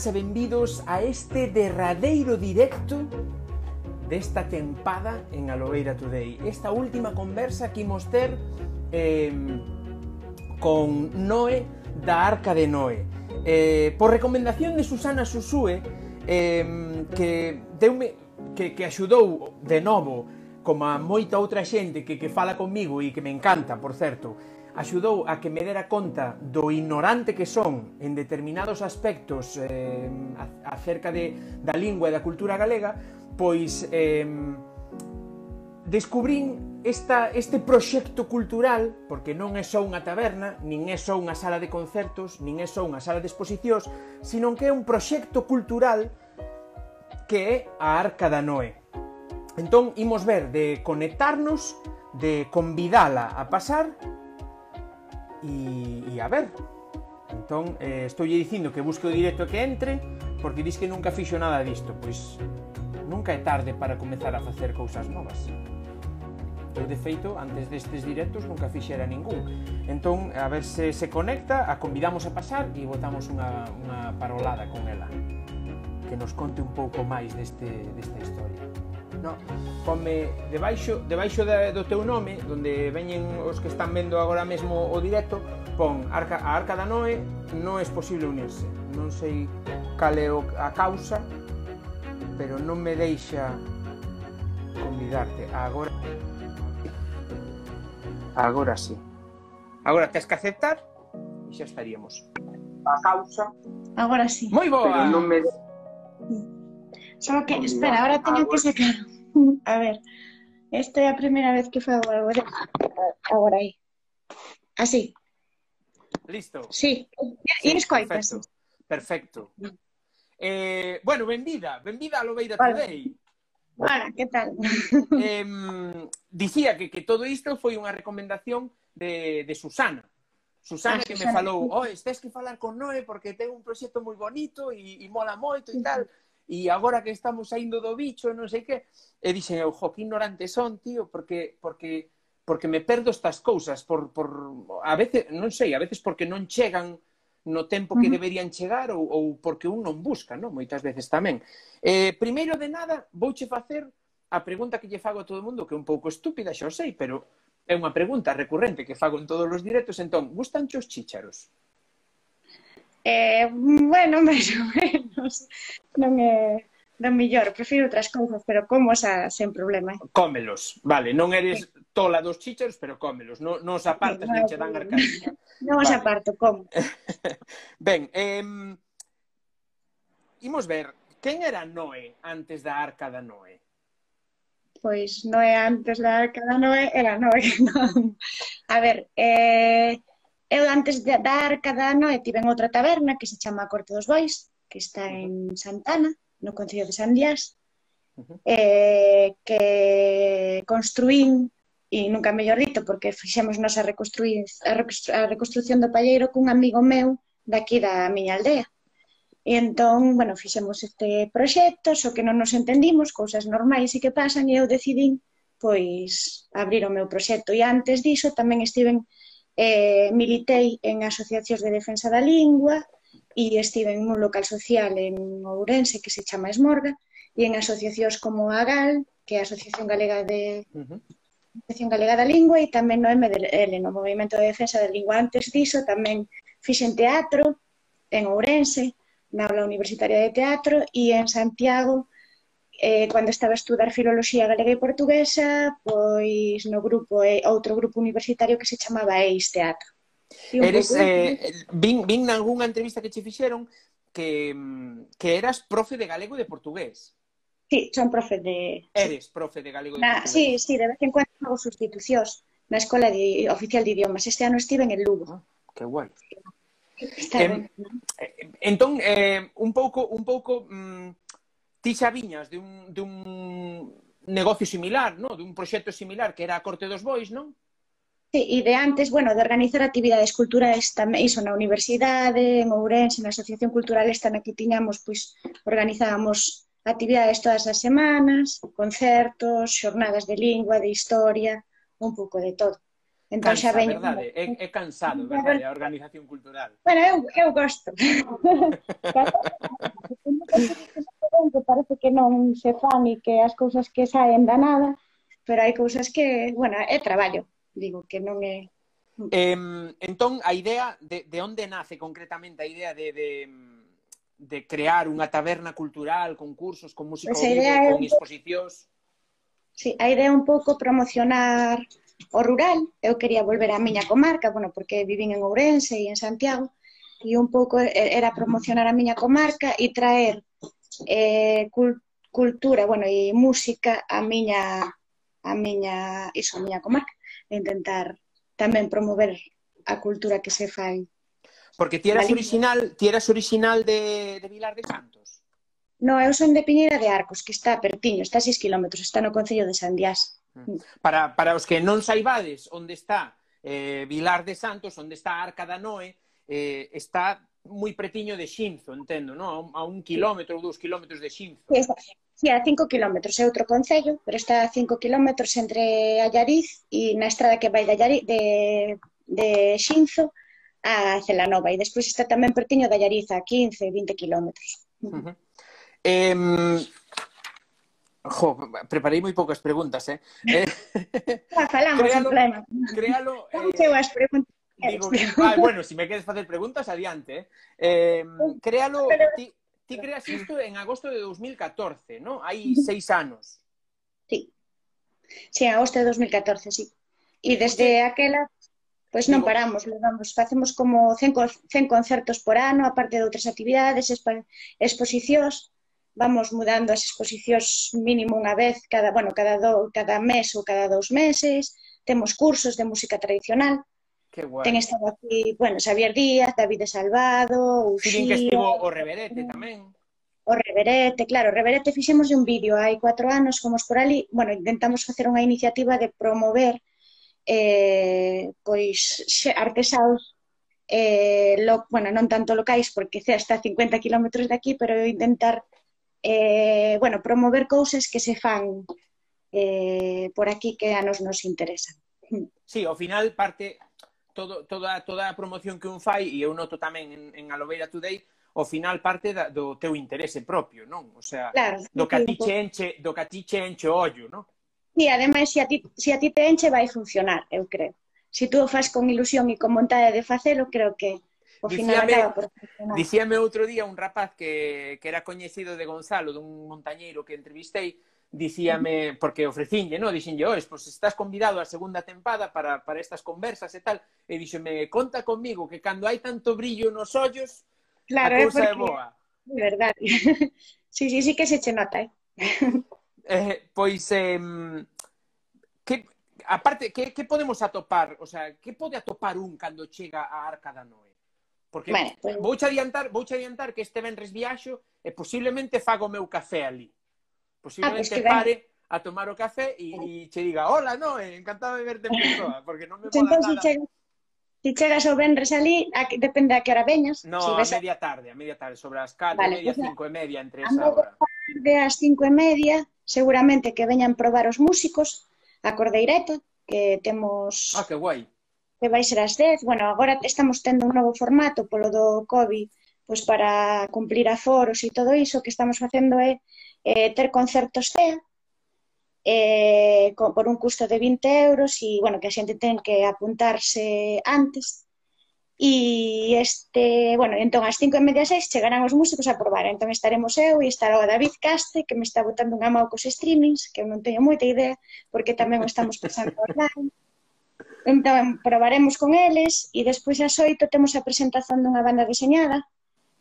benvidas e benvidos a este derradeiro directo desta tempada en Aloeira Today. Esta última conversa que imos ter eh, con Noé da Arca de Noé. Eh, por recomendación de Susana Susúe, eh, que deume que, que de novo como a moita outra xente que, que fala comigo e que me encanta, por certo, axudou a que me dera conta do ignorante que son en determinados aspectos eh, acerca de, da lingua e da cultura galega, pois eh, descubrín esta, este proxecto cultural, porque non é só unha taberna, nin é só unha sala de concertos, nin é só unha sala de exposicións, sino que é un proxecto cultural que é a Arca da Noé. Entón, imos ver de conectarnos, de convidala a pasar e a ver. Entón, eh, estoulle dicindo que busque o directo que entre, porque dis que nunca fixo nada disto. Pois nunca é tarde para comezar a facer cousas novas. Eu, de feito, antes destes directos nunca fixera ningún. Entón, a ver se se conecta, a convidamos a pasar e botamos unha parolada con ela que nos conte un pouco máis deste, desta historia no, Ponme debaixo, debaixo de, do teu nome, onde veñen os que están vendo agora mesmo o directo, pon arca, a Arca da Noé non é posible unirse. Non sei cal é a causa, pero non me deixa convidarte. Agora Agora sí. Agora tens que aceptar e xa estaríamos. A causa. Agora sí. Moi boa. Pero non me deixa Solo que, espera, ahora tengo que sacar. A ver, esta é a primeira vez que fago algo de... Agora aí. Así. Listo. Sí, sí escoitas. Perfecto. perfecto. Eh, bueno, benvida, benvida a Lobeira vale. Today. Hola, que tal? Eh, dicía que, que todo isto foi unha recomendación de, de Susana. Susana ah, que Susana. me falou, oh, tens que falar con Noé porque ten un proxecto moi bonito e, e mola moito e tal e agora que estamos saindo do bicho, non sei que, e dixen eu, jo, que ignorante son, tío, porque, porque, porque me perdo estas cousas, por, por, a veces, non sei, a veces porque non chegan no tempo que deberían chegar ou, ou porque un non busca, non? Moitas veces tamén. Eh, primeiro de nada, vouche facer a pregunta que lle fago a todo o mundo, que é un pouco estúpida, xa o sei, pero é unha pregunta recurrente que fago en todos os directos, entón, gustan os chícharos? Eh, bueno, máis ou menos. Non é do millor, prefiro outras cousas, pero como xa sen problema. Cómelos, vale, non eres tola dos chícharos, pero cómelos, non, non os apartas, sí, vale. che dan arcadilla. non vale. os aparto, como. ben, eh, imos ver, quen era Noé antes da Arca da Noé? Pois Noé antes da Arca da Noé era Noé. Non. A ver, eh, Eu antes de dar cada ano e tiven outra taberna que se chama Corte dos Bois, que está en Santana, no Concello de San Díaz, uh -huh. eh, que construín, e nunca mellor dito, porque fixemos nos a, reconstruir, a, reconstru, a reconstrucción do Palleiro cun amigo meu daqui da miña aldea. E entón, bueno, fixemos este proxecto, só que non nos entendimos, cousas normais e que pasan, e eu decidín, pois, abrir o meu proxecto. E antes diso tamén estiven eh, militei en asociacións de defensa da lingua e estive en un local social en Ourense que se chama Esmorga e en asociacións como a GAL, que é a Asociación Galega de uh -huh. Asociación Galega da Lingua e tamén no MDL, no Movimento de Defensa da Lingua. Antes diso tamén fixen teatro en Ourense, na aula universitaria de teatro e en Santiago eh, cando estaba a estudar Filoloxía Galega e Portuguesa, pois no grupo, eh, outro grupo universitario que se chamaba Eis Teatro. Eres, pouco... eh, vin, vin nalgúnha entrevista que che fixeron que, que eras profe de galego e de portugués. Sí, son profe de... Eres profe de galego e de Na, portugués. Sí, sí, de vez en cuando hago sustitucións na Escola de, Oficial de Idiomas. Este ano estive en el Lugo. Ah, que guai. Está eh, ben. entón, eh, un pouco, un pouco mm, Ti xa viñas de un, de un negocio similar, no? de un proxecto similar que era a Corte dos Bois, non? Sí, e de antes, bueno, de organizar actividades culturais tamén, iso na universidade, en Ourense, na Asociación Cultural esta na que tiñamos, pois, organizábamos actividades todas as semanas, concertos, xornadas de lingua, de historia, un pouco de todo. Entón Cansa, xa veño... Verdade, é, é cansado, verdade, a organización cultural. Bueno, eu, eu gosto. ben, que parece que non se fan e que as cousas que saen da nada, pero hai cousas que, bueno, é traballo, digo, que non é... Eh, entón, a idea de, de onde nace concretamente a idea de, de, de crear unha taberna cultural con cursos, con música pois pues vivo, é... con exposicións? Sí, a idea é un pouco promocionar o rural. Eu quería volver á miña comarca, bueno, porque vivín en Ourense e en Santiago, e un pouco era promocionar a miña comarca e traer eh, cultura, bueno, e música a miña a miña, iso, a miña comarca, intentar tamén promover a cultura que se fai. Porque ti eras original, ti eras original de, de Vilar de Santos. No, eu son de Piñeira de Arcos, que está pertiño, está a 6 km, está no Concello de Sandiás. Mm. Para, para os que non saibades onde está eh, Vilar de Santos, onde está a Arca da Noé, eh, está moi pretiño de Xinzo, entendo, non? A un kilómetro ou dous kilómetros de Xinzo. Sí, a cinco km é outro concello, pero está a cinco km entre Allariz e na estrada que vai de, Allariz, de, de Xinzo a Celanova. E despois está tamén pertiño de Allariz a 15, 20 km. Uh -huh. eh, Jo, preparei moi poucas preguntas, eh? eh... Falamos, sin en pleno. Crealo, eh... as preguntas. Digo, ah, bueno, si me queres facer preguntas, adiante. Eh? Créalo... Ti, ti creas isto en agosto de 2014, ¿no? Hai seis anos. Sí. Sí, en agosto de 2014, sí. E desde aquela, pois non Digo- paramos, levamos, facemos como 100, co- 100 concertos por ano, aparte de outras actividades, exposicións, vamos mudando as exposicións mínimo unha vez cada, bueno, cada do, cada mes ou cada dous meses, temos cursos de música tradicional, Guai. ten estado aquí, bueno, Xavier Díaz, David de Salvado, que Uxía, estivo o Reverete tamén. o Reverete, claro, o Reverete fixemos un vídeo hai cuatro anos, fomos por ali, bueno, intentamos facer unha iniciativa de promover eh, pois artesaos eh, lo, bueno, non tanto locais porque ce está a 50 km de aquí, pero intentar eh, bueno, promover cousas que se fan eh, por aquí que a nos nos interesan. Sí, ao final parte todo, toda, toda a promoción que un fai, e eu noto tamén en, en Aloveira Today, ao final parte da, do teu interese propio, non? O sea, claro, do que a ti che enche, do que a ti che enche o ollo, non? Sí, ademais, se a, ti, se a ti te enche, vai funcionar, eu creo. Se tú o faz con ilusión e con vontade de facelo, creo que ao final dicíame, acaba por funcionar. Dicíame outro día un rapaz que, que era coñecido de Gonzalo, dun montañeiro que entrevistei, dicíame, porque ofrecinlle, no? Dixenlle, ois, pois estás convidado á segunda tempada para, para estas conversas e tal, e díxome, conta comigo que cando hai tanto brillo nos ollos, claro, a eh, cousa é, porque... é boa. De verdade. sí, sí, sí que se che nota, eh? eh pois, eh, que, aparte, que, que podemos atopar, o sea, que pode atopar un cando chega á Arca da Noé? Porque bueno, pues... Pois vouche adiantar, vouche adiantar que este venres viaxo e posiblemente fago o meu café ali posiblemente ah, pues pare a tomar o café e, e che diga, hola, no, eh, encantado de verte en persoa, porque non me mola entón, nada. Si Se chegas ao venres ali, a, depende a que hora veñas. No, si ves... a media tarde, a media tarde, sobre as 4, vale, media, pues, cinco e media, entre esa hora. A media tarde, as cinco e media, seguramente que veñan probar os músicos a Cordeireto, que temos... Ah, que guai. Que vai ser as 10. Bueno, agora estamos tendo un novo formato polo do COVID, pois para cumplir aforos e todo iso que estamos facendo é eh, ter concertos CEA eh, con, por un custo de 20 euros e, bueno, que a xente ten que apuntarse antes. E este, bueno, entón ás 5 e media 6 chegarán os músicos a probar, entón estaremos eu e estará o David Caste, que me está botando unha mão cos streamings, que non teño moita idea, porque tamén o estamos pensando online. Entón, probaremos con eles e despois ás 8 temos a presentación dunha banda diseñada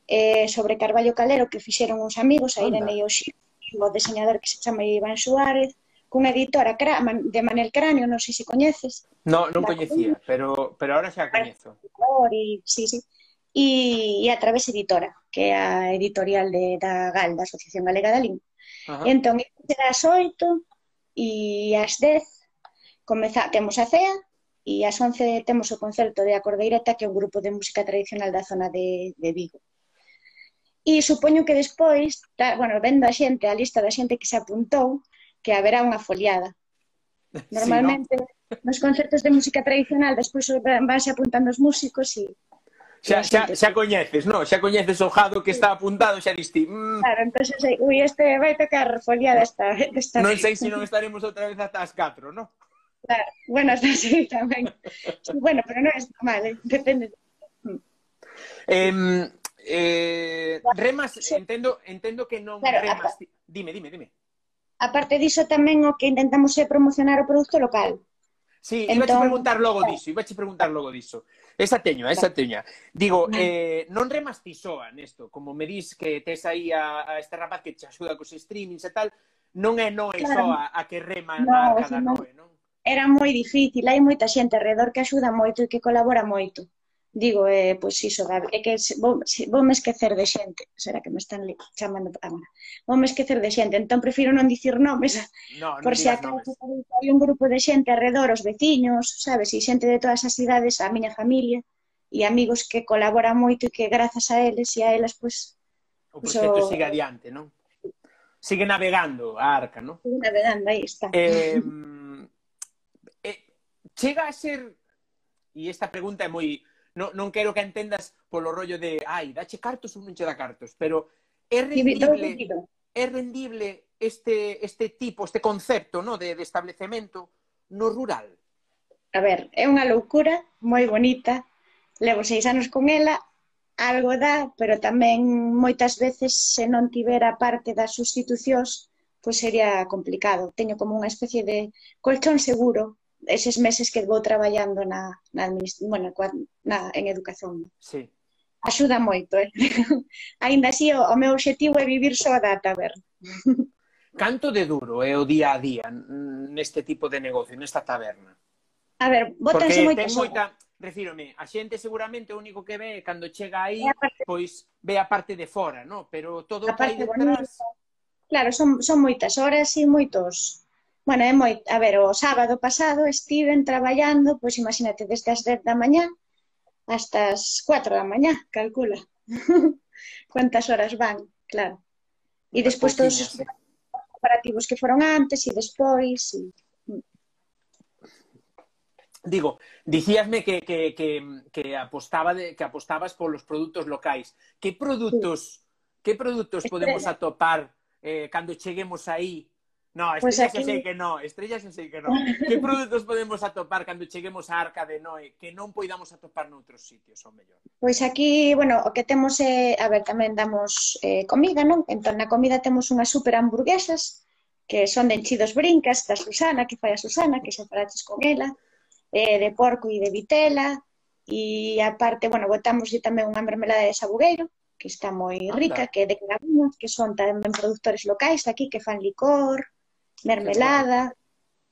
eh, sobre Carballo Calero que fixeron uns amigos, a Irene e o Xito o deseñador que se chama Iván Suárez, cunha editora de Manel Cráneo, non sei se coñeces. No, non coñecía, pero, pero ahora xa coñezo. E, sí, sí. E, e a través editora, que é a editorial de, da GAL, da Asociación Galega da Lingua. Ajá. Entón, será as oito e ás dez comeza, temos a CEA e ás once temos o concerto de Acordeireta, que é un grupo de música tradicional da zona de, de Vigo. E supoño que despois, ta, bueno, vendo a xente, a lista da xente que se apuntou, que haberá unha foliada. Normalmente, sí, no? nos concertos de música tradicional, despois vanse apuntando os músicos e... Xa, xa, xa coñeces, non? Xa coñeces o jado que está apuntado, xa diste... Mm. Claro, entón, eh, ui, este vai tocar foliada esta, esta Non sei se si non estaremos outra vez ata as 4, non? Claro, bueno, hasta sí, tamén. bueno, pero non é normal, eh? depende. Eh, Eh, remas, entendo, entendo que non claro, remas. Aparte, dime, dime, dime. Aparte diso tamén o que intentamos é promocionar o produto local. Sí, entón, iba a entón, preguntar logo claro. diso, iba a preguntar logo diso. Esa teño, esa teña. Digo, eh, non remas ti soa nesto, como me dis que tes aí a, a este rapaz que te axuda cos streamings e tal, non é Noe claro. soa a que rema no, na arca da Noe, non? Era moi difícil, hai moita xente alrededor que axuda moito e que colabora moito digo, eh, pois iso, é que vou, vou me esquecer de xente, será que me están chamando para agora, vou me esquecer de xente, entón prefiro non dicir nomes, no, por se acaso hai un grupo de xente alrededor, os veciños, sabes, e xente de todas as idades, a miña familia, e amigos que colaboran moito e que grazas a eles e a elas, pois... Pues, o pois proxecto so... o... sigue adiante, non? Sigue navegando a arca, non? Sigue navegando, aí está. Eh, eh, chega a ser, e esta pregunta é moi non, non quero que entendas polo rollo de, ai, dache cartos ou non che dá cartos, pero é rendible, é rendible este, este tipo, este concepto no, de, de establecemento no rural? A ver, é unha loucura moi bonita, levo seis anos con ela, algo dá, pero tamén moitas veces se non tivera parte das sustitucións, pois sería complicado. Teño como unha especie de colchón seguro eses meses que vou traballando na, na bueno, na, en educación. Sí. Axuda moito, eh? Ainda así, o, o meu objetivo é vivir só da taberna. Canto de duro é o día a día neste tipo de negocio, nesta taberna? A ver, botanse moitas moita, refírome, a xente seguramente o único que ve cando chega aí, parte... pois ve a parte de fora, no? Pero todo o que hai detrás... Bonito. Claro, son, son moitas horas e moitos Bueno, é moi, a ver, o sábado pasado estiven traballando, pois imagínate, desde as 10 da mañá hasta as 4 da mañá, calcula. Cuántas horas van, claro. E despois todos os preparativos que foron antes e despois. E... Mm. Digo, dicíasme que, que, que, que, apostaba de, que apostabas polos produtos locais. Que produtos, sí. que produtos podemos atopar eh, cando cheguemos aí No, estrellas pues aquí... sei que no, estrellas sei que no. que produtos podemos atopar cando cheguemos á Arca de Noé que non poidamos atopar noutros sitios, ou mellor? Pois aquí, bueno, o que temos é, eh, a ver, tamén damos eh, comida, non? Entón, na comida temos unhas super hamburguesas que son de enchidos brincas da Susana, que fai a Susana, que xa falaches con ela, eh, de porco e de vitela, e aparte, bueno, botamos tamén unha mermelada de sabugueiro, que está moi rica, Anda. que é de Carabuños, que son tamén produtores locais aquí, que fan licor, mermelada,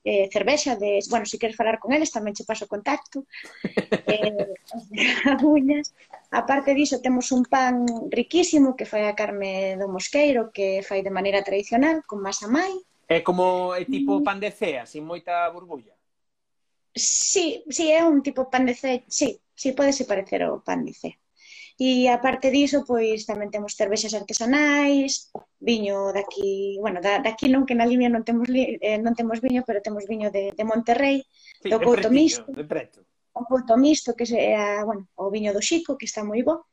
eh, cervexa de... Bueno, se queres falar con eles, tamén che paso contacto. Eh, uñas. A parte diso, temos un pan riquísimo que fai a Carme do Mosqueiro, que fai de maneira tradicional, con masa mai. É como é tipo mm. pan de cea, sin moita burbulla. Sí, sí, é un tipo pan de cea, sí, sí, pode se parecer ao pan de cea. E aparte diso, pois tamén temos cervexas artesanais, viño daqui, bueno, da, daqui non que na liña non temos li, eh, non temos viño, pero temos viño de, de Monterrey, sí, do Couto Misto. De preto. Un Couto Misto que é, a, bueno, o viño do Xico, que está moi bo.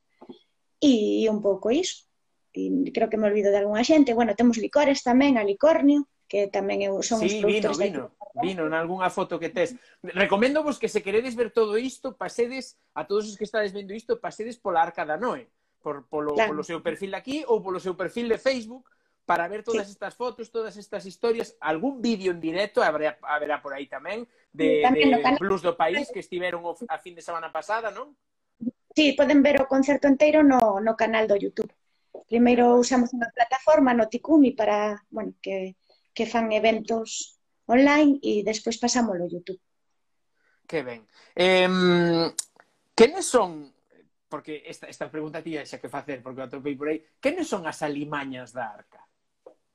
E un pouco iso. E creo que me olvido de algunha xente. Bueno, temos licores tamén, a licornio, que tamén eu son sí, vino, vino, vino en algunha foto que tes. Recomendo vos que se queredes ver todo isto, pasedes a todos os que estades vendo isto, pasedes pola Arca da Noé, por, polo, claro. polo seu perfil de aquí ou polo seu perfil de Facebook, para ver todas sí. estas fotos, todas estas historias, algún vídeo en directo habrá, haberá por aí tamén de, tamén de. Blues do País que estiveron a fin de semana pasada, non? Sí, poden ver o concerto enteiro no, no canal do YouTube. Primeiro usamos unha plataforma, Noticumi, para, bueno, que que fan eventos online e despois pasámoslo YouTube. Que ben. Eh, quenes son, porque esta, esta pregunta tía xa que facer, porque a topei por aí, quenes son as alimañas da Arca?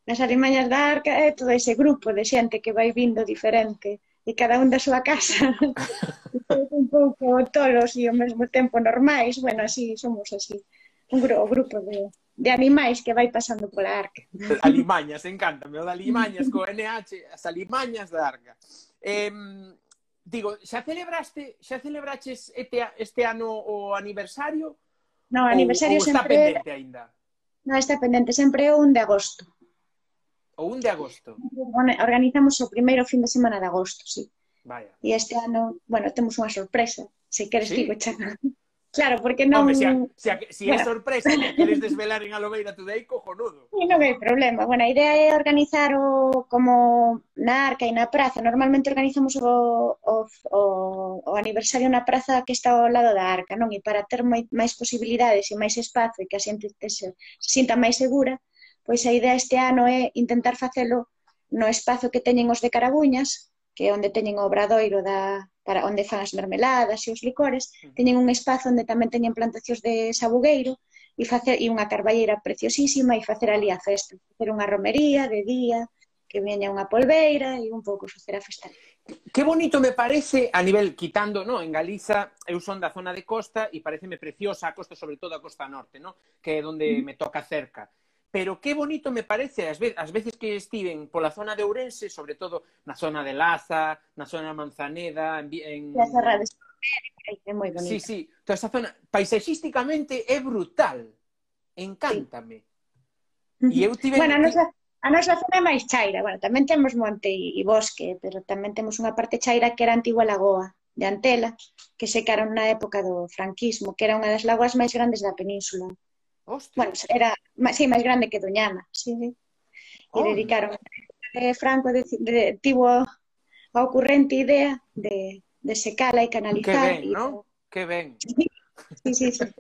As alimañas da Arca é todo ese grupo de xente que vai vindo diferente e cada un da súa casa. un pouco tolos e ao mesmo tempo normais, bueno, así somos así. Un grupo, grupo de de animais que vai pasando pola arca. Alimañas, encántame, o de alimañas co NH, as alimañas da arca. Eh, digo, xa celebraste, xa celebraches este, este ano o aniversario? No, o aniversario ou, ou sempre... está pendente aínda? No, está pendente, sempre o 1 de agosto. O 1 de agosto? Organizamos o primeiro fin de semana de agosto, sí. Vaya. E este ano, bueno, temos unha sorpresa, se queres sí. digo xa. Claro, porque non... Hombre, se, a, mm, se, a, se claro. é sorpresa que queres desvelar en Alobeira Today, cojonudo. Sí, non hai problema. Bueno, a idea é organizar o, como na arca e na praza. Normalmente organizamos o, o, o, o aniversario na praza que está ao lado da arca, non? E para ter moi, máis posibilidades e máis espazo e que a xente se, se sinta máis segura, pois a idea este ano é intentar facelo no espazo que teñen os de Carabuñas, que é onde teñen o obradoiro da, para onde fan as mermeladas e os licores, teñen un espazo onde tamén teñen plantacións de sabugueiro e facer e unha carballeira preciosísima e facer ali a festa, facer unha romería de día, que veña unha polveira e un pouco facer a festa. Que bonito me parece a nivel quitando, no, en Galiza eu son da zona de costa e pareceme preciosa a costa, sobre todo a costa norte, no, que é onde mm. me toca cerca. Pero qué bonito me parece as, ve as veces que estiven pola zona de Ourense, sobre todo na zona de Laza, na zona de Manzaneda, en... en... La Serra de é moi bonita. Sí, sí. Toda esa zona paisaxísticamente é brutal. Encántame. Sí. E eu tive... Bueno, a nosa, a nosa zona é máis chaira. Bueno, tamén temos monte e bosque, pero tamén temos unha parte chaira que era a antigua lagoa de Antela, que secaron na época do franquismo, que era unha das lagoas máis grandes da península. Hostia. Bueno, era sí, máis grande que Doñana, sí, sí. Oh, e dedicaron eh, Franco de, de, tivo a ocurrente idea de, de secala e canalizar. Que ben, non? Que ben. Sí, sí, sí.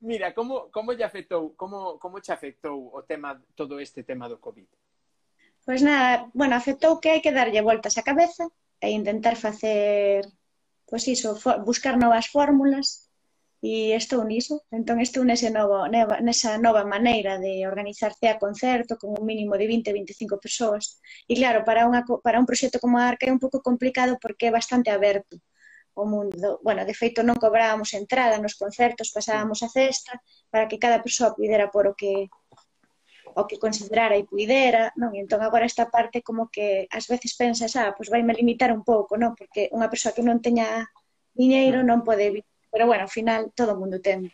Mira, como, como lle afectou, como, como che afectou o tema, todo este tema do COVID? Pois pues nada, bueno, afectou que hai que darlle voltas á cabeza e intentar facer pois iso, for, buscar novas fórmulas e estou niso. Entón estou nese novo, neva, nesa nova maneira de organizarse a concerto con un mínimo de 20, 25 persoas. E claro, para, unha, para un proxecto como a Arca é un pouco complicado porque é bastante aberto o mundo. Bueno, de feito non cobrábamos entrada nos concertos, pasábamos a cesta para que cada persoa pudera por o que o que considerara e puidera, non? E entón agora esta parte como que ás veces pensas, ah, pois vai me limitar un pouco, non? Porque unha persoa que non teña diñeiro non pode vir. Pero bueno, ao final todo o mundo ten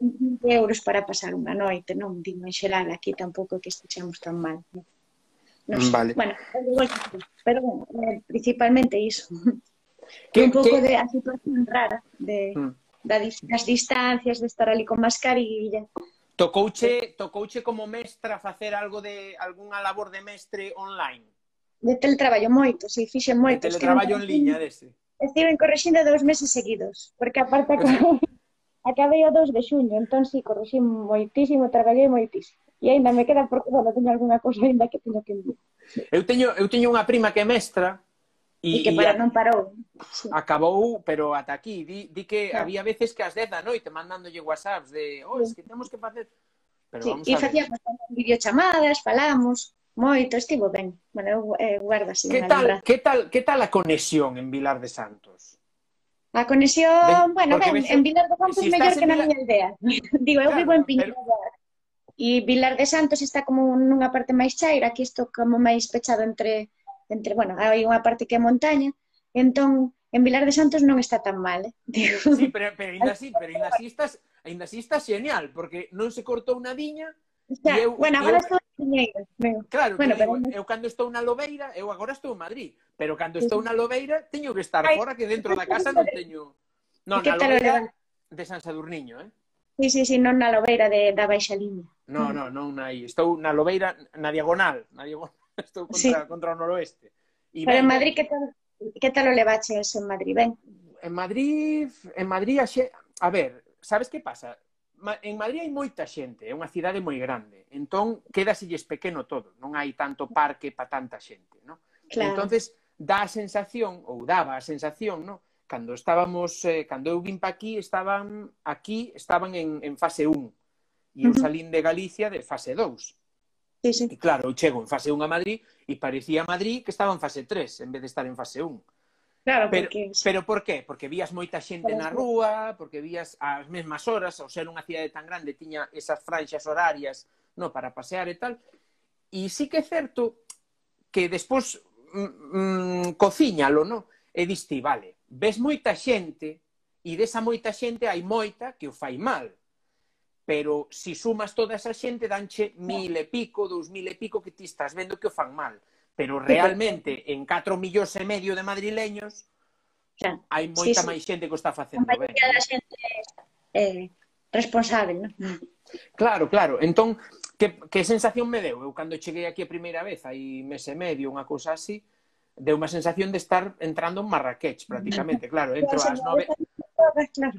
20 euros para pasar unha noite, non? Digo, en xeral aquí tampouco que estexamos tan mal. Non? Non sei. Vale. Bueno, pero bueno, eh, principalmente iso. Que, un pouco que... de a situación rara de, mm. da, das distancias, de estar ali con mascarilla, Tocouche, tocouche como mestra facer algo de algunha labor de mestre online? De teletraballo moito, si, fixen moito. De teletraballo en liña dese. Estive correxindo dous meses seguidos, porque aparte acabei, acabei o 2 de xuño, entón si, correxín moitísimo, traballei moitísimo. E aínda me queda porque, bueno, teño algunha cousa aínda que teño que enviar. Eu teño, eu teño unha prima que é mestra, E, e que para, non parou. Sí. Acabou, uh, pero ata aquí. Di, di que claro. había veces que ás 10 da noite mandándolle whatsapps de oh, es que temos que facer... Pero sí, vamos e facíamos videochamadas, falamos, moito, estivo ben. Bueno, eu eh, guardo así. Que tal, que, tal, que tal a conexión en Vilar de Santos? A conexión, ben, bueno, ben, ves, en Vilar de Santos si mellor que na Vilar... miña aldea. Digo, eu claro, vivo en Piñera. Pero... E Vilar de Santos está como nunha parte máis chaira, aquí isto como máis pechado entre entre, bueno, hai unha parte que é montaña, entón en Vilar de Santos non está tan mal, eh? Digo. Sí, pero, pero ainda así, pero ainda así estás, ainda así estás genial, porque non se cortou unha diña, O sea, eu, bueno, agora eu... estou Piñeiro. Claro, bueno, digo, pero... eu cando estou na Lobeira, eu agora estou en Madrid, pero cando estou na Lobeira teño que estar Ay, fora que dentro da casa non teño... Non, na Lobeira de San Sadurniño, eh? Sí, sí, sí, non na Lobeira de, da Baixa Liña. No, no, non, aí. Estou na Lobeira, na Diagonal, na Diagonal. Estou contra, sí. contra o noroeste. E Pero ben, en Madrid, que tal, que tal o levache eso en Madrid? Ben. En Madrid, en Madrid, a, xe... a ver, sabes que pasa? En Madrid hai moita xente, é unha cidade moi grande. Entón, quedaselles pequeno todo. Non hai tanto parque para tanta xente, non? Claro. Entonces, dá a sensación, ou daba a sensación, non? Cando estábamos, eh, cando eu vim pa aquí, estaban aquí, estaban en, en fase 1. E eu salín de Galicia de fase 2. Sí, sí. E claro, eu chego en fase 1 a Madrid e parecía Madrid que estaba en fase 3 en vez de estar en fase 1. Claro, pero, porque... pero por qué? Porque vías moita xente na rúa, porque vías ás mesmas horas, ao ser unha cidade tan grande, tiña esas franxas horarias no para pasear e tal. E sí que é certo que despois mm, mm, cociñalo, no? E diste, vale, ves moita xente e desa moita xente hai moita que o fai mal pero si sumas toda esa xente danche mil e pico, dous mil e pico que ti estás vendo que o fan mal. Pero realmente, en 4 millóns e medio de madrileños, claro. hai moita sí, sí. máis xente que o está facendo. A maioría da xente eh, responsable, non? Claro, claro. Entón, que, que sensación me deu? Eu cando cheguei aquí a primeira vez, hai mes e medio, unha cousa así, deu unha sensación de estar entrando en Marrakech, prácticamente. Claro, entro ás nove... 9 todas, claro.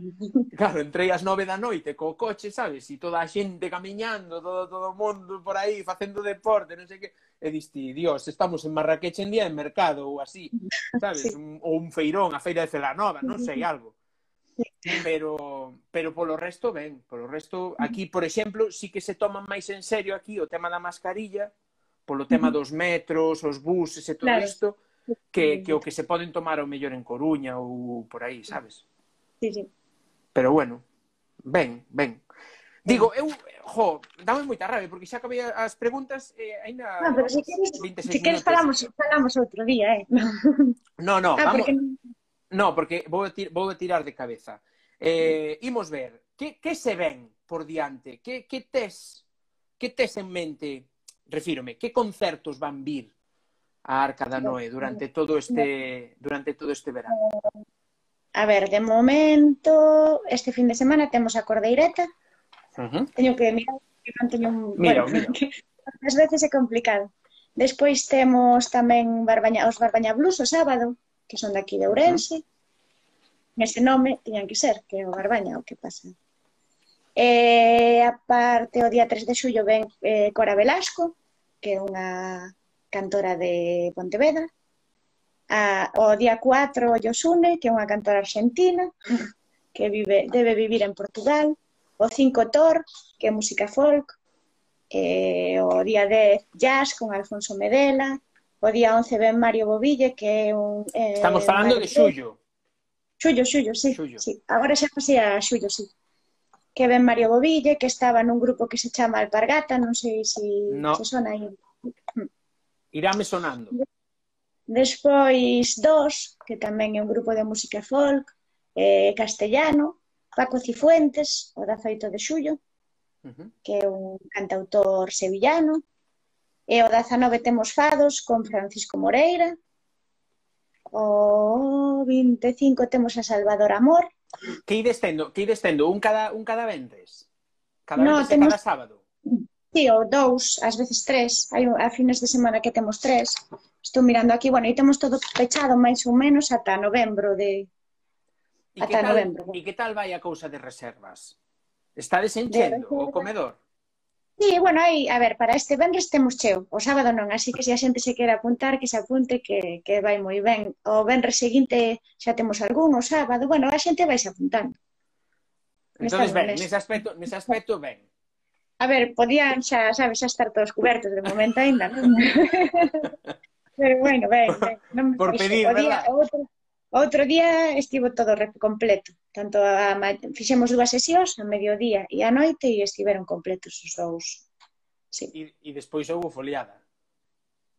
Claro, entrei ás nove da noite co coche, sabes? E toda a xente camiñando, todo todo o mundo por aí facendo deporte, non sei que. E diste, dios, estamos en Marrakech en día de mercado ou así, sabes? Sí. Un, ou un feirón, a feira de Celanova, non sei, algo. Pero pero polo resto ben, polo resto mm. aquí, por exemplo, sí que se toman máis en serio aquí o tema da mascarilla, polo tema mm. dos metros, os buses e todo claro. isto, que, que o que se poden tomar ao mellor en Coruña ou por aí, sabes? Sí, sí. Pero bueno, ben, ben. Digo, eu, jo, dame moita rabia, porque xa acabei as preguntas e eh, ainda... Non, ah, pero se queres, se si queres falamos, falamos outro día, eh? No, no, ah, vamos... Porque... No, porque vou, tir, vou tirar de cabeza. Eh, imos ver, que, que se ven por diante? Que, que tes que tes en mente? Refírome, que concertos van vir a Arca da Noé durante todo este durante todo este verano? Eh, A ver, de momento, este fin de semana temos a Cordeireta. Uh -huh. Teño que mirar, que non teño un... Mira, bueno, mira. Que, as veces é complicado. Despois temos tamén Barbaña, os Barbaña Blues o sábado, que son daqui de Ourense. Uh -huh. Ese nome tiñan que ser, que é o Barbaña, o que pasa. E aparte, o día 3 de xullo ven eh, Cora Velasco, que é unha cantora de Pontevedra a, o día 4 Yosune, que é unha cantora argentina, que vive, debe vivir en Portugal, o 5 Tor, que é música folk, eh, o día 10 Jazz con Alfonso Medela, o día 11 ven Mario Bobille, que é un... Eh, Estamos falando de Xullo. Xullo, Xullo, sí, Xullo. sí. Agora xa pasei a Xullo, sí. Que ven Mario Bobille, que estaba nun grupo que se chama Alpargata, non sei se no. se sona aí. Iráme sonando. Mm. Despois Dos, que tamén é un grupo de música folk, eh, castellano, Paco Cifuentes, o da Feito de Xullo, uh -huh. que é un cantautor sevillano, e o da Zanove temos Fados con Francisco Moreira, o 25 temos a Salvador Amor. Que ides tendo, que ides tendo un cada, un cada ventres? Cada no, ventres temos... cada sábado? Sí, ou dous, ás veces tres. Hai a fines de semana que temos tres. Estou mirando aquí, bueno, aí temos todo pechado máis ou menos ata novembro de... E ata tal, novembro. E que tal vai a cousa de reservas? Está desenchendo de o comedor? Sí, bueno, aí, a ver, para este vendres temos cheo, o sábado non, así que se a xente se quere apuntar, que se apunte, que, que vai moi ben. O vendres seguinte xa temos algún, o sábado, bueno, a xente vai se apuntando. Entón, ben, nese aspecto, nese aspecto, ben. A ver, podían xa, sabes, xa estar todos cubertos de momento ainda, non? Pero bueno, ben, ben. Non, por iso, pedir, o día, verdad? Outro, outro día estivo todo completo. Tanto a, fixemos dúas sesións, a mediodía e a noite, e estiveron completos os dous. Sí. E, e despois houve foliada.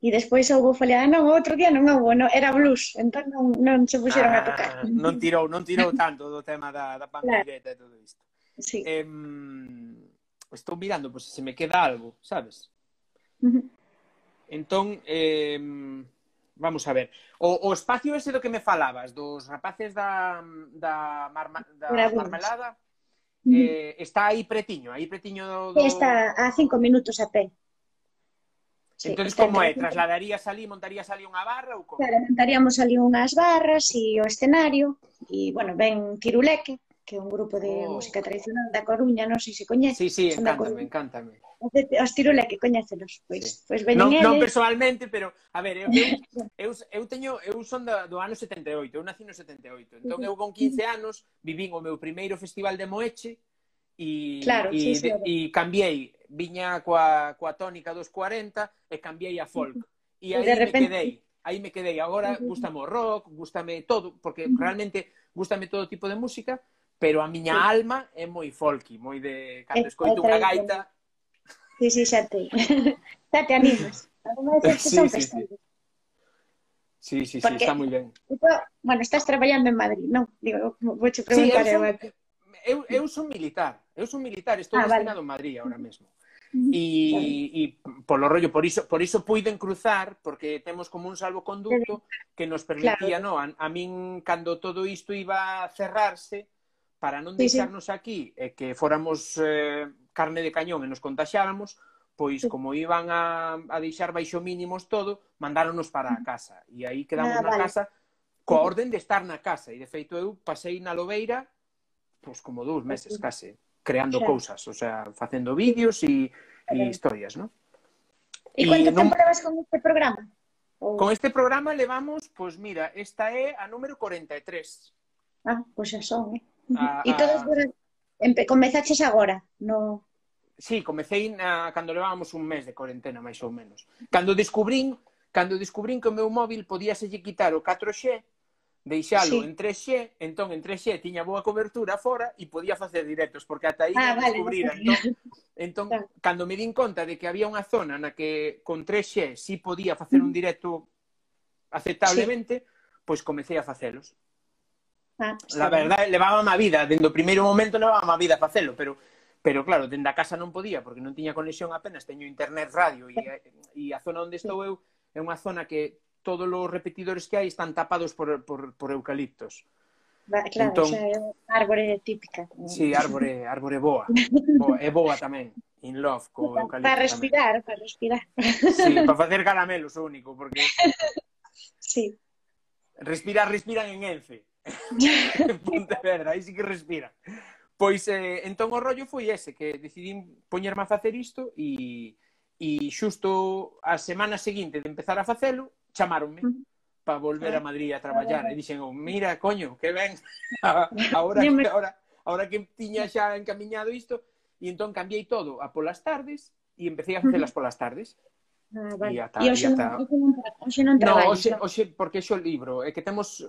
E despois houve foliada, non, outro día non houve, non, era blues, entón non, non se puxeron ah, a tocar. Ah, non tirou, non tirou tanto do tema da, da pandemia claro. e todo isto. Sí. Eh, estou mirando, pois, se me queda algo, sabes? Uh -huh. Entón, eh, vamos a ver. O, o espacio ese do que me falabas, dos rapaces da, da, marma, da marmelada, eh, está aí pretiño, aí pretiño do... do... Está a cinco minutos a pé. Sí, entón, como é? Trasladarías ali, montarías ali unha barra ou como? Claro, montaríamos ali unhas barras e o escenario, e, bueno, ben tiruleque que é un grupo de oh. música tradicional da Coruña, non sei se coñeces. Sí, sí, encántame, encántame. Os tirule que coñecelos, pois, sí. pois, pois veñen non, eles. Non personalmente, pero, a ver, eu, eu, eu, teño, eu son da, do ano 78, eu nací no 78, entón eu con 15 anos vivín o meu primeiro festival de Moeche, e, claro, e, sí, sí, e cambiei, viña coa, coa tónica dos 40 e cambiei a folk. E pois aí de repente... me quedei, aí me quedei. Agora gustame o rock, gustame todo, porque realmente gustame todo tipo de música, pero a miña sí. alma é moi folky, moi de cando é, escoito unha gaita. Sí, sí, xa te. xa te animas. Sí, sí, sí, sí. Sí, sí, Porque, está moi ben. Bueno, estás traballando en Madrid, non? Digo, vouche preguntar sí, eu, son, eu, eu son militar, eu son militar, estou ah, destinado vale. en Madrid ahora mesmo. E, e polo rollo, por iso, por iso puiden cruzar, porque temos como un salvoconducto que nos permitía, claro. no, a, a min, cando todo isto iba a cerrarse, para non sí, deixarnos aquí e que fóramos eh, carne de cañón e nos contaxáramos, pois sí. como iban a, a deixar baixo mínimos todo, mandáronos para a casa. E aí quedamos ah, na vale. casa coa orden de estar na casa. E de feito eu pasei na Lobeira pois como dous meses case, creando xa. cousas, o sea, facendo vídeos e, e historias, non? E quanto non... tempo levas con este programa? Ou... Con este programa levamos, pois mira, esta é a número 43. Ah, pois xa son, eh? A, ah, e todos ah. a... Empe... comezaches agora, no... Sí, comecei na... Ah, cando levábamos un mes de cuarentena máis ou menos. Cando descubrín, cando descubrín que o meu móvil podíaselle quitar o 4G, deixalo sí. en 3G, entón en 3G tiña boa cobertura fora e podía facer directos, porque ata aí ah, vale, descubrira. No entón, entón claro. cando me din conta de que había unha zona na que con 3G si sí podía facer un directo aceptablemente, sí. pois comecei a facelos. Ah, la verdade, levaba má vida, dende o primeiro momento levaba má vida facelo, pero pero claro, dende a casa non podía porque non tiña conexión apenas, teño internet, radio e, e a zona onde estou eu é unha zona que todos os repetidores que hai están tapados por, por, por eucaliptos. Claro, entón, xa é árbore típica. Sí, árbore, árbore boa. boa. É boa tamén. In love co eucalipto. Para respirar, para respirar. Sí, para facer caramelos o único, porque... Sí. Respirar, respiran en Ence. Pontevedra, aí sí que respira. Pois eh, entón o rollo foi ese, que decidín poñerme a facer isto e, e xusto a semana seguinte de empezar a facelo, chamaronme para volver a ah, Madrid a traballar. E dixen, oh, mira, coño, que ben, ahora, que, ahora, ahora que tiña xa encamiñado isto, e entón cambiei todo a polas tardes e empecé a facelas polas tardes. Ah, vale. E, ata, e hoxe, ata... non, hoxe non traballo. No, hoxe, hoxe, porque xo o libro, é que temos...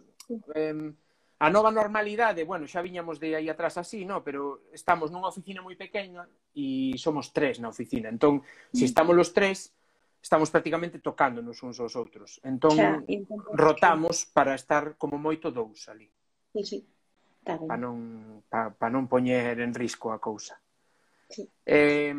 Eh, A nova normalidade, bueno, xa viñamos de aí atrás así, no? pero estamos nunha oficina moi pequena e somos tres na oficina. Entón, se mm. estamos los tres, estamos prácticamente tocándonos uns aos outros. Entón, xa, entón rotamos xa. para estar como moito dous ali. Sí, sí. Está ben. para non, pa, pa non poñer en risco a cousa. Sí. Eh,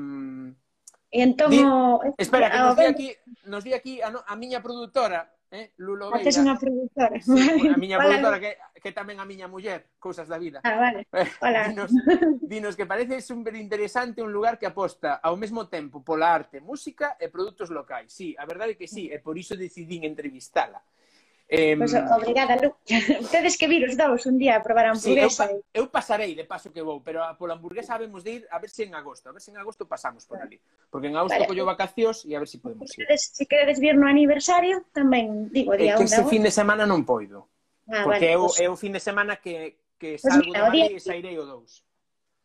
entón... Di... O... Espera, que nos di aquí, nos di aquí a, no, a miña produtora, eh? Lulo Veira. Haces unha produtora. Sí, vale. A miña Hola. produtora, que, que tamén a miña muller, cousas da vida. Ah, vale. Eh, Hola. Dinos, dinos que parece superinteresante un lugar que aposta ao mesmo tempo pola arte, música e produtos locais. Sí, a verdade é que sí, e por iso decidín entrevistala. Eh, pois, pues, obrigada, Lu. Tedes que vir os dous un día a probar a hamburguesa. Sí, eu, eu pasarei de paso que vou, pero a, pola hamburguesa habemos de ir a ver se si en agosto. A ver se si en agosto pasamos por ali. Porque en agosto vale. collo vacacións e a ver se si podemos ir. Se si queredes vir no aniversario, tamén digo día 1 eh, que ese fin de semana non poido. Ah, porque vale, eu, pues... é o fin de semana que, que salgo pues mira, de Madrid e sairei o dous.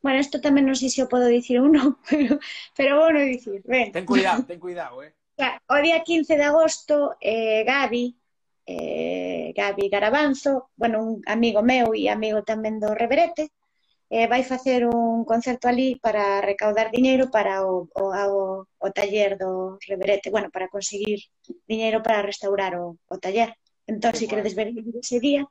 Bueno, isto tamén non sei se o podo dicir ou non, pero, pero bueno dicir. Ben. Ten cuidado, ten cuidado, eh. O día 15 de agosto, eh, Gaby, eh, Gabi Garabanzo, bueno, un amigo meu e amigo tamén do Reverete, eh, vai facer un concerto ali para recaudar diñeiro para o, o, o, o taller do Reverete, bueno, para conseguir diñeiro para restaurar o, o taller. Entón, se si queredes ver ese día,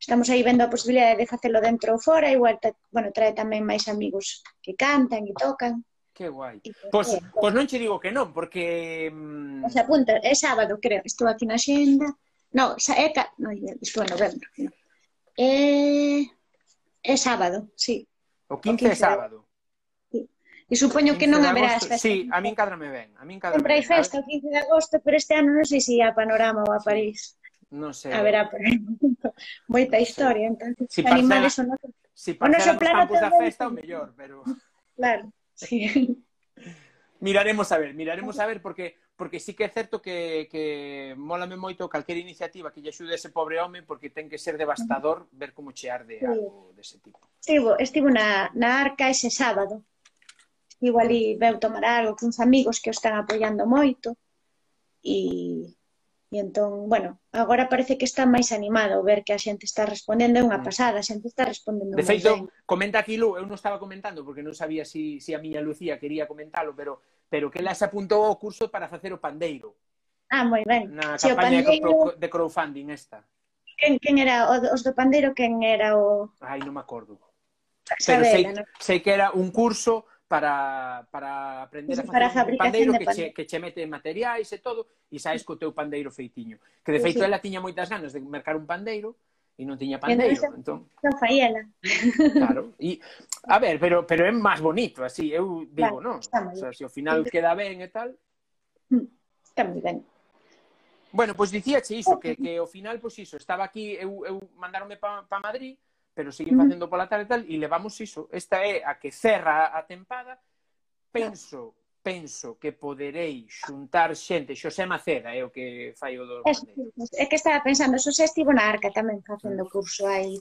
estamos aí vendo a posibilidade de facelo dentro ou fora, igual, bueno, trae tamén máis amigos que cantan e tocan. Que guai. Eh, pois, eh, pois non che digo que non, porque... Mm, pois apunta, é sábado, creo, estou aquí na xenda. No, xa é, ca... no, isto en novembro. No. É... é sábado, sí. O 15, o 15 é sábado. E supoño que non haberá as festas. Sí, a min cadrame ben. A min cadrame Sempre hai festa o 15 de agosto, pero este ano non sei se a Panorama ou a París. Non sei. Haberá por moita historia, entón, si animales son outros. Si parcela no plano campos da festa, o mellor, pero... Claro, sí. miraremos a ver, miraremos a ver, porque porque sí que é certo que, que molame moito calquera iniciativa que lle axude ese pobre home porque ten que ser devastador ver como che arde sí. algo dese tipo. Estivo, estivo na, na arca ese sábado. Estivo ali, veu tomar algo cuns amigos que o están apoiando moito e, e entón, bueno, agora parece que está máis animado ver que a xente está respondendo, é unha mm. pasada, a xente está respondendo De feito, ben. comenta aquí Lu, eu non estaba comentando porque non sabía si, si a miña Lucía quería comentalo, pero pero que ela se apuntou ao curso para facer o pandeiro. Ah, moi ben. Na si, campaña pandeiro... de crowdfunding esta. Quen, quen era? Os do pandeiro, quen era o...? Ai, non me acordo. Pero sei, sei que era un curso para, para aprender sí, a facer para un pandeiro que, pandeiro. Che, que che mete materiais e todo e saes co teu pandeiro feitiño. Que de feito sí, sí. ela tiña moitas ganas de mercar un pandeiro, e non tiña pandeiro, entón... entón... Non faíala. Claro, e a ver, pero pero é máis bonito, así, eu digo, claro, non? O sea, se ao final queda ben e tal. Mm, está moi ben. Bueno, pois pues, dicíache iso, que, que ao final, pois pues, iso, estaba aquí, eu, eu mandaronme pa, pa Madrid, pero seguín facendo pola tarde e tal, e levamos iso. Esta é a que cerra a tempada, penso penso que poderei xuntar xente, Xosé Maceda é o que fai o dos es, bandeiros. É que estaba pensando, Xosé estivo na arca tamén facendo curso hai,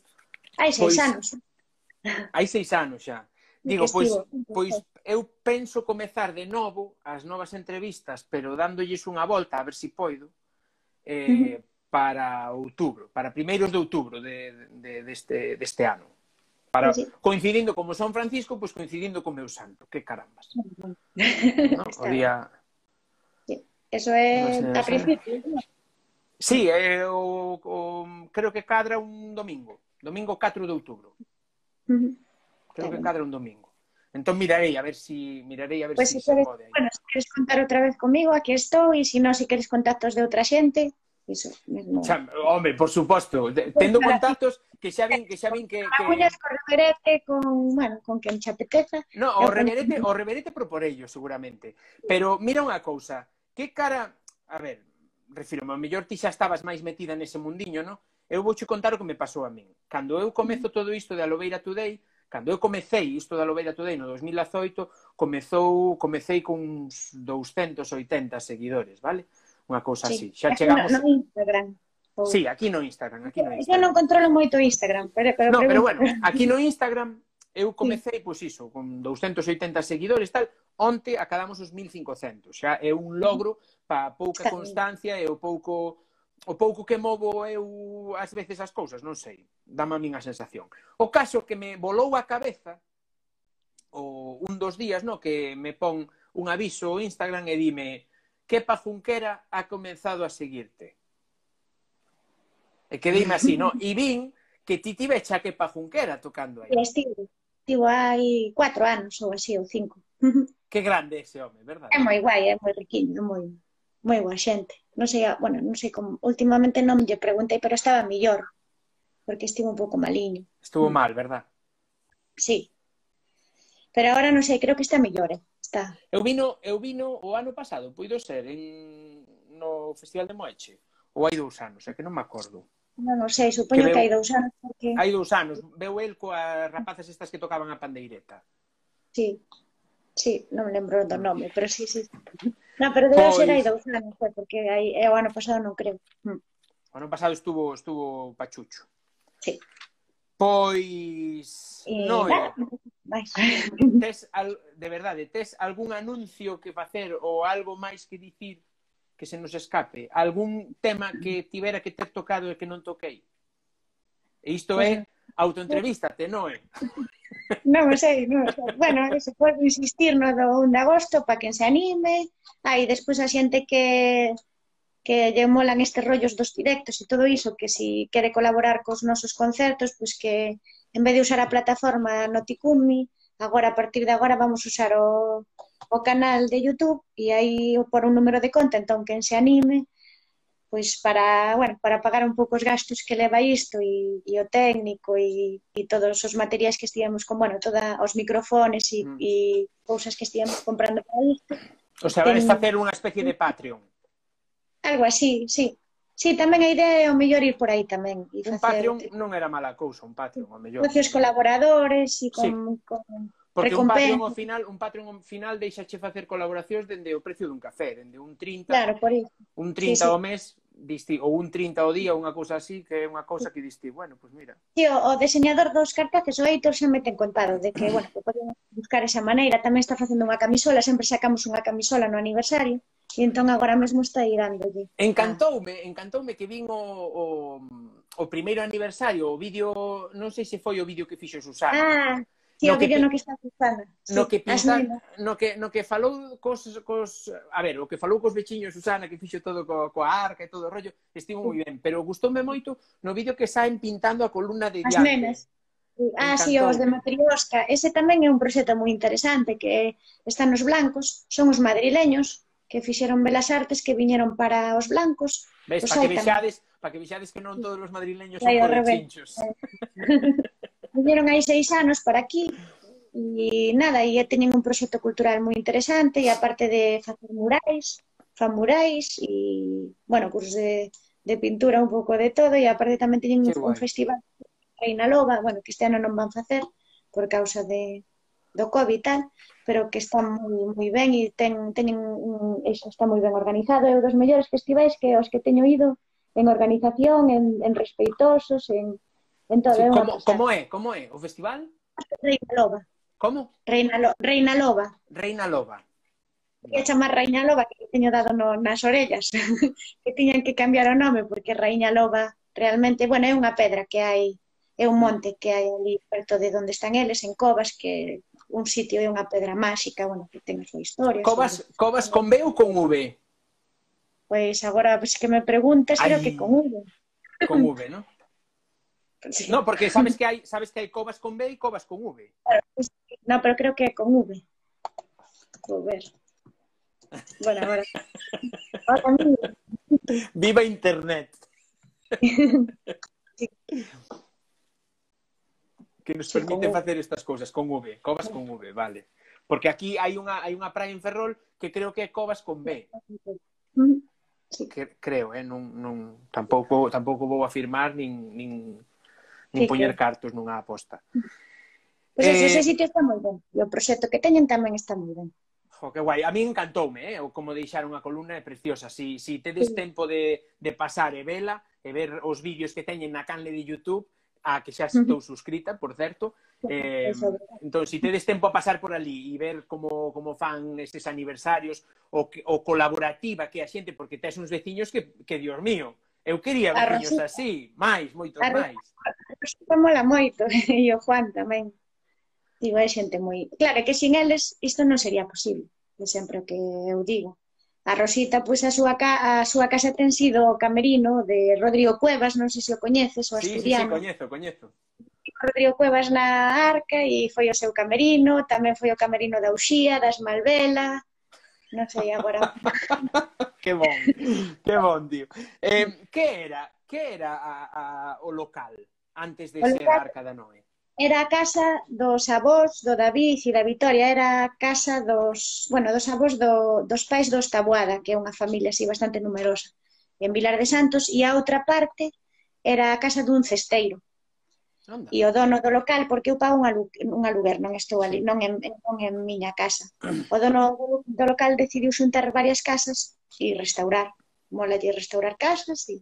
hai seis pois, anos. Hai seis anos xa. Digo, pois, pois eu penso comezar de novo as novas entrevistas, pero dándolles unha volta, a ver se si poido, eh, uh -huh. para outubro, para primeiros de outubro de, de, deste, de deste ano. Para, sí. Coincidindo como San Francisco, pois pues coincidindo co meu santo. Que carambas. no, o día... Sí. Eso é no sé, a principio. Sí, eh, o, o, creo que cadra un domingo. Domingo 4 de outubro. Creo que cadra un domingo. Entón mirarei a ver si mirarei a ver pues si, si queres, se pode. Bueno, se queres contar outra vez comigo, aquí estou e se si non, se si queres contactos de outra xente iso mesmo. Xa, home, por suposto, tendo pues contactos que xa vin que xa vin que que Agullas con reverete con, bueno, con quen che apeteza. No, o reverete, o reverete proporello seguramente. Pero mira unha cousa, que cara, a ver, refírome, a mellor ti xa estabas máis metida nese mundiño, no? Eu vouche contar o que me pasou a min. Cando eu comezo todo isto de Aloveira Today, cando eu comecei isto da Aloveira Today no 2018, comezou, comecei con uns 280 seguidores, vale? Uh unha cousa sí. así. Xa aquí chegamos... No, no Instagram. Ou... Sí, aquí no Instagram, aquí no eh, Instagram. Eu non controlo moito Instagram, pero... pero no, pregunto. pero bueno, aquí no Instagram eu comecei, sí. pois iso, con 280 seguidores, tal, onte acabamos os 1500. Xa é un logro pa pouca constancia e o pouco o pouco que movo eu ás veces as cousas, non sei, dame a min a sensación. O caso que me volou a cabeza o un dos días, no, que me pon un aviso o Instagram e dime Kepa Junquera ha comenzado a seguirte. E quedeime así, no? E vin que ti tive xa Kepa Junquera tocando aí. Estivo, estivo hai cuatro anos ou así, ou cinco. Que grande ese home, verdad? É moi guai, é moi riquiño, moi, moi boa xente. Non sei, bueno, non sei como, últimamente non lle preguntei, pero estaba millor, porque estivo un pouco maliño. Estuvo mal, verdad? Sí. Pero agora non sei, creo que está millor, eh? Está. Eu vino, eu vino o ano pasado, puido ser en no Festival de Moeche ou hai dous anos, é que non me acordo. Non, non sei, supoño que, que hai dous anos. Porque... Hai dous anos, veu el coas rapazas estas que tocaban a pandeireta. Sí, sí, non lembro do ah. nome, pero sí, sí. Non, pero debe pois... ser hai pois- dous anos, eh, porque hai, o ano pasado non creo. O ano pasado estuvo, estuvo Pachucho. Sí. Pois, eh, Noe, tes al, de verdade, tes algún anuncio que facer ou algo máis que dicir que se nos escape? Algún tema que tivera que ter tocado e que non toquei? E isto é autoentrevístate, Noe. Non sei, non sei. Bueno, se pode insistir no do 1 de agosto para quen se anime. Aí despois a xente que que lle molan estes rollos dos directos e todo iso, que si quere colaborar cos nosos concertos, pois que en vez de usar a plataforma Noticumi, agora a partir de agora vamos usar o, o canal de YouTube e aí por un número de conta, entón quen se anime, pois para, bueno, para pagar un pouco os gastos que leva isto e, e o técnico e, e todos os materiais que estivemos con, bueno, toda os microfones e, mm. e cousas que estivemos comprando para isto. O sea, ten... facer unha especie de Patreon. Algo así, sí. Sí, tamén a idea é o mellor ir por aí tamén. E facer... Un Patreon non era mala cousa, un Patreon, o mellor. Negocios colaboradores e con, sí. con Porque recompensa. un Patreon ao final, un Patreon ao final deixache facer colaboracións dende o precio dun café, dende un 30, claro, por iso. un 30 sí, sí. ao mes, disti, ou un 30 ao día, unha cousa así, que é unha cousa que disti, bueno, pois pues mira. Sí, o, o diseñador dos cartaces, o Heitor, se mete en contado de que, bueno, que podemos buscar esa maneira. Tamén está facendo unha camisola, sempre sacamos unha camisola no aniversario. Entón agora mesmo está irándolle. Encantoume, encantoume que vin o, o, o primeiro aniversario, o vídeo, non sei se foi o vídeo que fixo Susana. Ah, sí, no o vídeo que, no que está Susana. No sí, que pinta, no que, no que falou cos, cos, a ver, o que falou cos veciños Susana, que fixo todo co, coa arca e todo o rollo, estivo moi ben, pero gustoume moito no vídeo que saen pintando a columna de As diante. nenas. Ah, sí, os de Matriosca. Ese tamén é un proxecto moi interesante que están nos blancos, son os madrileños, que fixeron Belas Artes que viñeron para os blancos. Ves, para que vixades, para que vixades que non todos os madrileños son correchinchos. viñeron hai seis anos para aquí e nada, e teñen un proxecto cultural moi interesante e aparte de facer murais, fan murais e, bueno, cursos de, de pintura, un pouco de todo e aparte tamén teñen un, un festival Reina Loba, bueno, que este ano non van facer por causa de, do COVID e tal, pero que está moi, moi ben e ten, teñen, eso está moi ben organizado. É un dos mellores festivais que os que teño ido en organización, en, en respeitosos, en, en todo. Sí, como, como é? Como é o festival? Reina Loba. Como? Reina, Lo, Reina Loba. Reina Loba. Que chamar Reina Loba, que teño dado no, nas orellas, que tiñan que cambiar o nome, porque Reina Loba realmente, bueno, é unha pedra que hai, é un monte que hai ali perto de onde están eles, en covas, que un sitio é unha pedra máxica, bueno, que ten a súa historia. Covas, Covas con B ou con V? Pois agora, pues, que me preguntas, creo Ai. que con V. Con V, ¿no? Sí. No, porque sabes que hai, sabes que hai Covas con B e Covas con V. No, pero creo que é con V. Vou ver. Bueno, agora. Viva Internet. que nos sí, permite como... facer estas cousas con V, Covas con V, vale. Porque aquí hai unha hai unha praia en Ferrol que creo que é Covas con B. Sí. Que, creo, eh, non, non tampouco tampouco vou afirmar nin nin nin sí, poñer que... cartos nunha aposta. Pois pues eh... ese sitio está moi ben. E o proxecto que teñen tamén está moi ben. Jo, que guai. A mí encantoume, eh? como deixaron a columna é preciosa. Si, si tedes sí. tempo de, de pasar e vela, e ver os vídeos que teñen na canle de YouTube, a que xa estou suscrita, por certo. Eh, entón, se si tedes tempo a pasar por ali e ver como, como fan estes aniversarios o, que, o colaborativa que a xente, porque tes uns veciños que, que Dios mío, eu quería veciños así, máis, moitos a máis. A Rosita mola moito, e o Juan tamén. Digo, é xente moi... Claro, que sin eles isto non sería posible, é sempre o que eu digo. A Rosita, pois a súa, ca, a súa casa ten sido o camerino de Rodrigo Cuevas, non sei se o coñeces, o sí, asturiano. Sí, sí, coñezo, coñezo. Rodrigo Cuevas na arca e foi o seu camerino, tamén foi o camerino da Uxía, das Malvela, non sei agora. que bon, que bon, tío. Eh, que era, que era a, a, o local antes de o ser local... arca da Noé? era a casa dos avós do David e da Vitoria, era a casa dos, bueno, dos avós do, dos pais dos Taboada, que é unha familia así bastante numerosa, en Vilar de Santos, e a outra parte era a casa dun cesteiro. Anda. E o dono do local, porque eu pago un, alu, un aluguer, non estou ali, non en, non en miña casa. O dono do local decidiu xuntar varias casas e restaurar. Mola de restaurar casas e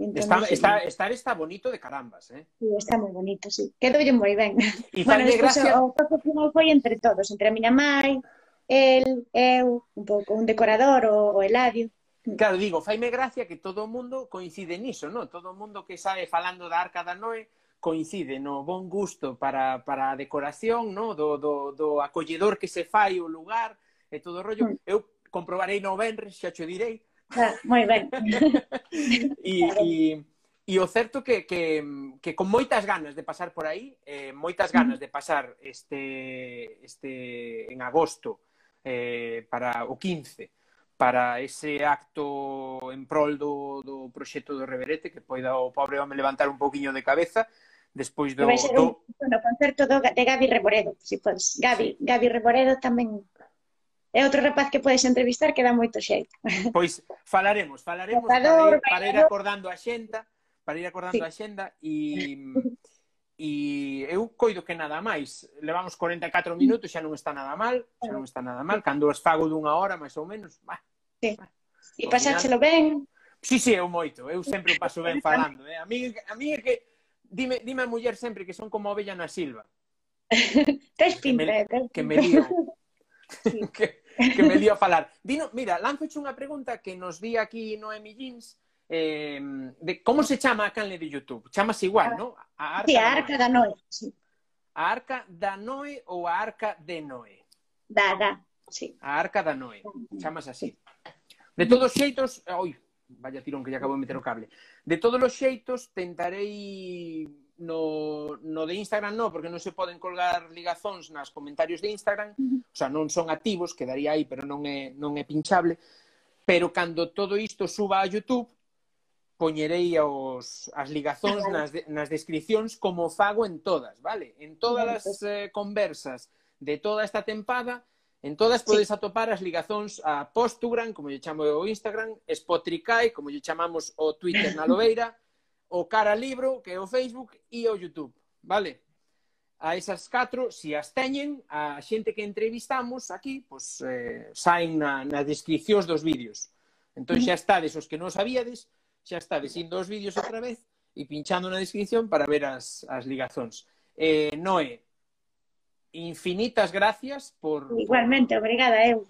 Entón, está, sí. está, estar está bonito de carambas, eh? Sí, está moi bonito, sí. Quedoulle moi ben. E bueno, despois, gracia... o oh, toque final foi entre todos, entre a miña mai, el, eu, un pouco un decorador, o, o Eladio. Claro, digo, faime gracia que todo o mundo coincide niso, non? Todo o mundo que sabe falando da Arca da Noé coincide no bon gusto para, para a decoración, no? do, do, do acolledor que se fai o lugar e todo o rollo. Mm. Eu comprobarei no Benres, xa cho direi, Ah, moi ben. e, e, e o certo que, que, que con moitas ganas de pasar por aí, eh, moitas ganas de pasar este, este en agosto eh, para o 15, para ese acto en prol do, do proxecto do Reverete que poida o pobre home levantar un pouquiño de cabeza despois do... Vai ser un, do... Bueno, concerto do, de Gabi Reboredo, si podes. Gabi, sí. Gabi Reboredo tamén é outro rapaz que podes entrevistar que dá moito xeito. Pois falaremos, falaremos Contador, para, ir, para ir acordando a xenda, para ir acordando sí. a xenda e e eu coido que nada máis. Levamos 44 minutos, xa non está nada mal, xa non está nada mal, cando os fago dunha hora máis ou menos, bah, Sí. E pasáchelo ben? Sí, sí, eu moito, eu sempre o paso ben falando, eh? A mí a mí é que dime dime a muller sempre que son como a ovella na silva. Tes pinta, que me, que me lío. Sí. que, que me lío a falar. Dino, mira, lanzoche unha pregunta que nos di aquí Noemi Jeans, eh, de como se chama a canle de YouTube? Chamase igual, non? A Arca, sí, a Arca da Noé. Sí. A Arca da Noé ou a Arca de Noé? Da, da, sí. A Arca da Noé, chamas así. De todos xeitos, oi, vaya tirón que lle acabo de meter o cable. De todos os xeitos tentarei no, no de Instagram no, porque non se poden colgar ligazóns nas comentarios de Instagram, o sea, non son activos, quedaría aí, pero non é, non é pinchable, pero cando todo isto suba a YouTube, poñerei os, as ligazóns nas, nas descripcións como fago en todas, vale? En todas as eh, conversas de toda esta tempada, en todas podes sí. atopar as ligazóns a Postugram, como lle chamo o Instagram, Spotricae, como lle chamamos o Twitter na Lobeira, o cara libro, que é o Facebook, e o YouTube, vale? A esas catro, se as teñen, a xente que entrevistamos aquí, pois, eh, saen na, na descripcións dos vídeos. Entón xa estades, os que non sabíades, xa estades indo os vídeos outra vez e pinchando na descripción para ver as, as ligazóns. Eh, Noé, infinitas gracias por... Igualmente, por, obrigada eu.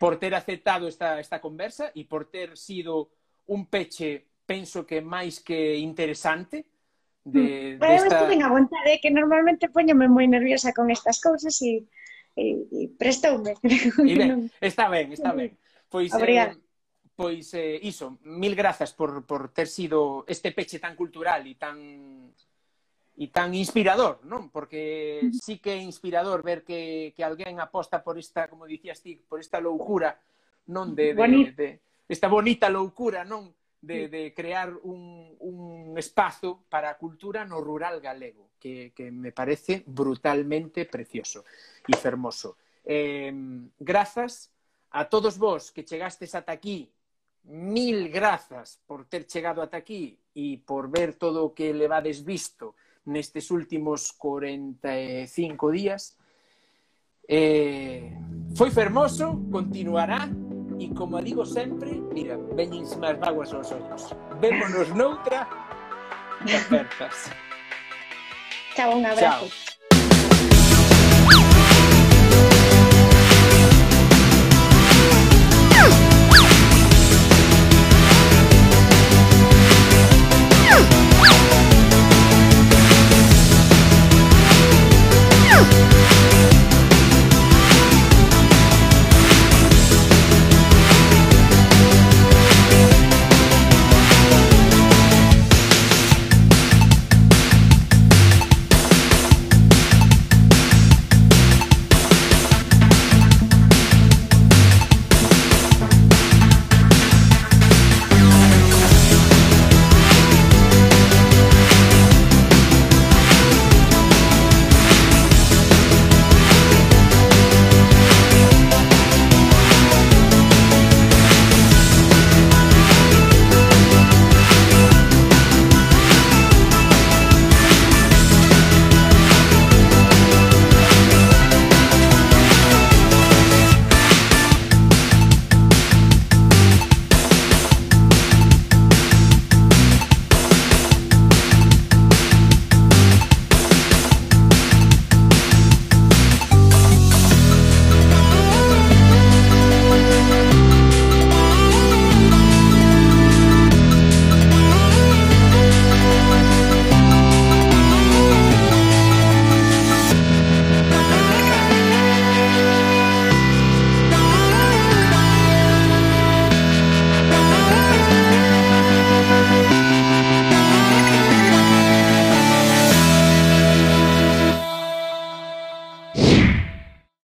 Por ter aceptado esta, esta conversa e por ter sido un peche penso que máis que interesante de, mm. desta... De eu estuve aguantar, que normalmente poñome moi nerviosa con estas cousas e, e, e prestoume. E ben, está ben, está ben. Pois, Obrigada. Eh, pois eh, iso, mil grazas por, por ter sido este peche tan cultural e tan e tan inspirador, non? Porque mm-hmm. sí que é inspirador ver que, que alguén aposta por esta, como dicías ti, por esta loucura, non? De, de, de, de, esta bonita loucura, non? De, de crear un, un espazo para cultura no rural galego, que, que me parece brutalmente precioso e fermoso. Eh, grazas a todos vos que chegastes ata aquí mil grazas por ter chegado ata aquí e por ver todo o que levades visto nestes últimos 45 días. Eh, foi fermoso, continuará e como digo sempre, mira, veñense máis vaguas aos ollos. Vémonos noutra apertas. Chao, un abrazo. Chao.